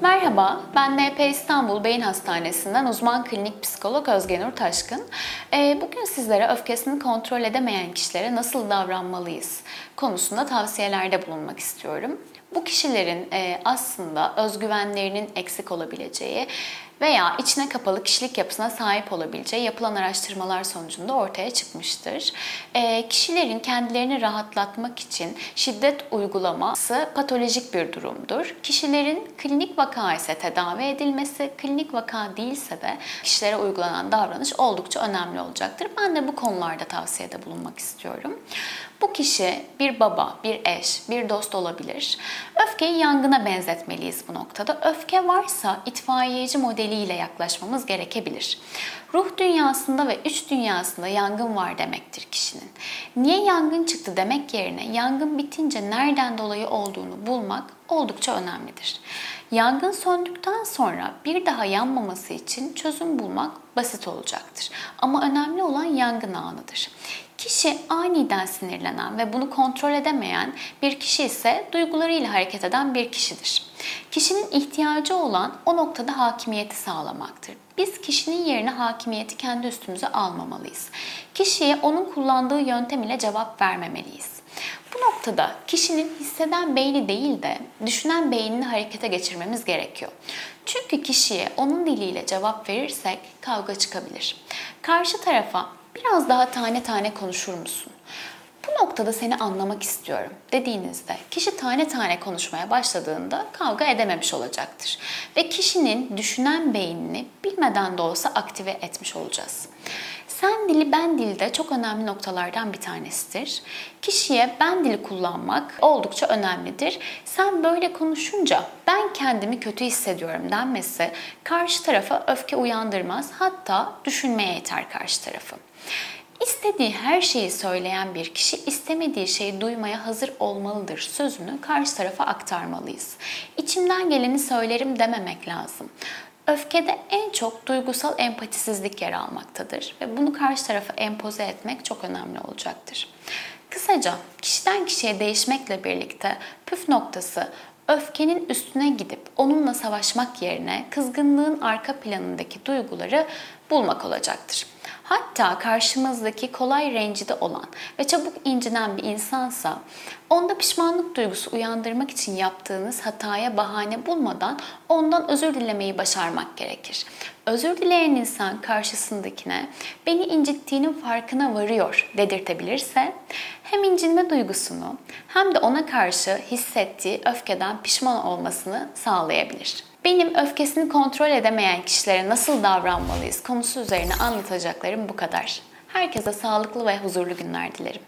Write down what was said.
Merhaba, ben NP İstanbul Beyin Hastanesi'nden uzman klinik psikolog Özgenur Taşkın. Ee, Bugün sizlere öfkesini kontrol edemeyen kişilere nasıl davranmalıyız konusunda tavsiyelerde bulunmak istiyorum. Bu kişilerin e, aslında özgüvenlerinin eksik olabileceği veya içine kapalı kişilik yapısına sahip olabileceği yapılan araştırmalar sonucunda ortaya çıkmıştır. E, kişilerin kendilerini rahatlatmak için şiddet uygulaması patolojik bir durumdur. Kişilerin klinik vaka ise tedavi edilmesi, klinik vaka değilse de kişilere uygulanan davranış oldukça önemli olacaktır. Ben de bu konularda tavsiyede bulunmak istiyorum. Bu kişi bir baba, bir eş, bir dost olabilir. Öfkeyi yangına benzetmeliyiz bu noktada. Öfke varsa itfaiyeci modeliyle yaklaşmamız gerekebilir. Ruh dünyasında ve üç dünyasında yangın var demektir kişinin. Niye yangın çıktı demek yerine yangın bitince nereden dolayı olduğunu bulmak oldukça önemlidir. Yangın söndükten sonra bir daha yanmaması için çözüm bulmak basit olacaktır. Ama önemli olan yangın anıdır. Kişi aniden sinirlenen ve bunu kontrol edemeyen bir kişi ise duygularıyla hareket eden bir kişidir. Kişinin ihtiyacı olan o noktada hakimiyeti sağlamaktır. Biz kişinin yerine hakimiyeti kendi üstümüze almamalıyız. Kişiye onun kullandığı yöntem ile cevap vermemeliyiz. Bu noktada kişinin hisseden beyni değil de düşünen beynini harekete geçirmemiz gerekiyor. Çünkü kişiye onun diliyle cevap verirsek kavga çıkabilir. Karşı tarafa biraz daha tane tane konuşur musun? Bu noktada seni anlamak istiyorum dediğinizde kişi tane tane konuşmaya başladığında kavga edememiş olacaktır. Ve kişinin düşünen beynini bilmeden de olsa aktive etmiş olacağız. Sen dili ben dili de çok önemli noktalardan bir tanesidir. Kişiye ben dili kullanmak oldukça önemlidir. Sen böyle konuşunca ben kendimi kötü hissediyorum denmesi karşı tarafa öfke uyandırmaz hatta düşünmeye iter karşı tarafı. İstediği her şeyi söyleyen bir kişi istemediği şeyi duymaya hazır olmalıdır sözünü karşı tarafa aktarmalıyız. İçimden geleni söylerim dememek lazım. Öfkede en çok duygusal empatisizlik yer almaktadır ve bunu karşı tarafa empoze etmek çok önemli olacaktır. Kısaca kişiden kişiye değişmekle birlikte püf noktası öfkenin üstüne gidip onunla savaşmak yerine kızgınlığın arka planındaki duyguları bulmak olacaktır. Hatta karşımızdaki kolay rencide olan ve çabuk incinen bir insansa onda pişmanlık duygusu uyandırmak için yaptığınız hataya bahane bulmadan ondan özür dilemeyi başarmak gerekir. Özür dileyen insan karşısındakine beni incittiğinin farkına varıyor dedirtebilirse hem incinme duygusunu hem de ona karşı hissettiği öfkeden pişman olmasını sağlayabilir. Benim öfkesini kontrol edemeyen kişilere nasıl davranmalıyız konusu üzerine anlatacaklarım bu kadar. Herkese sağlıklı ve huzurlu günler dilerim.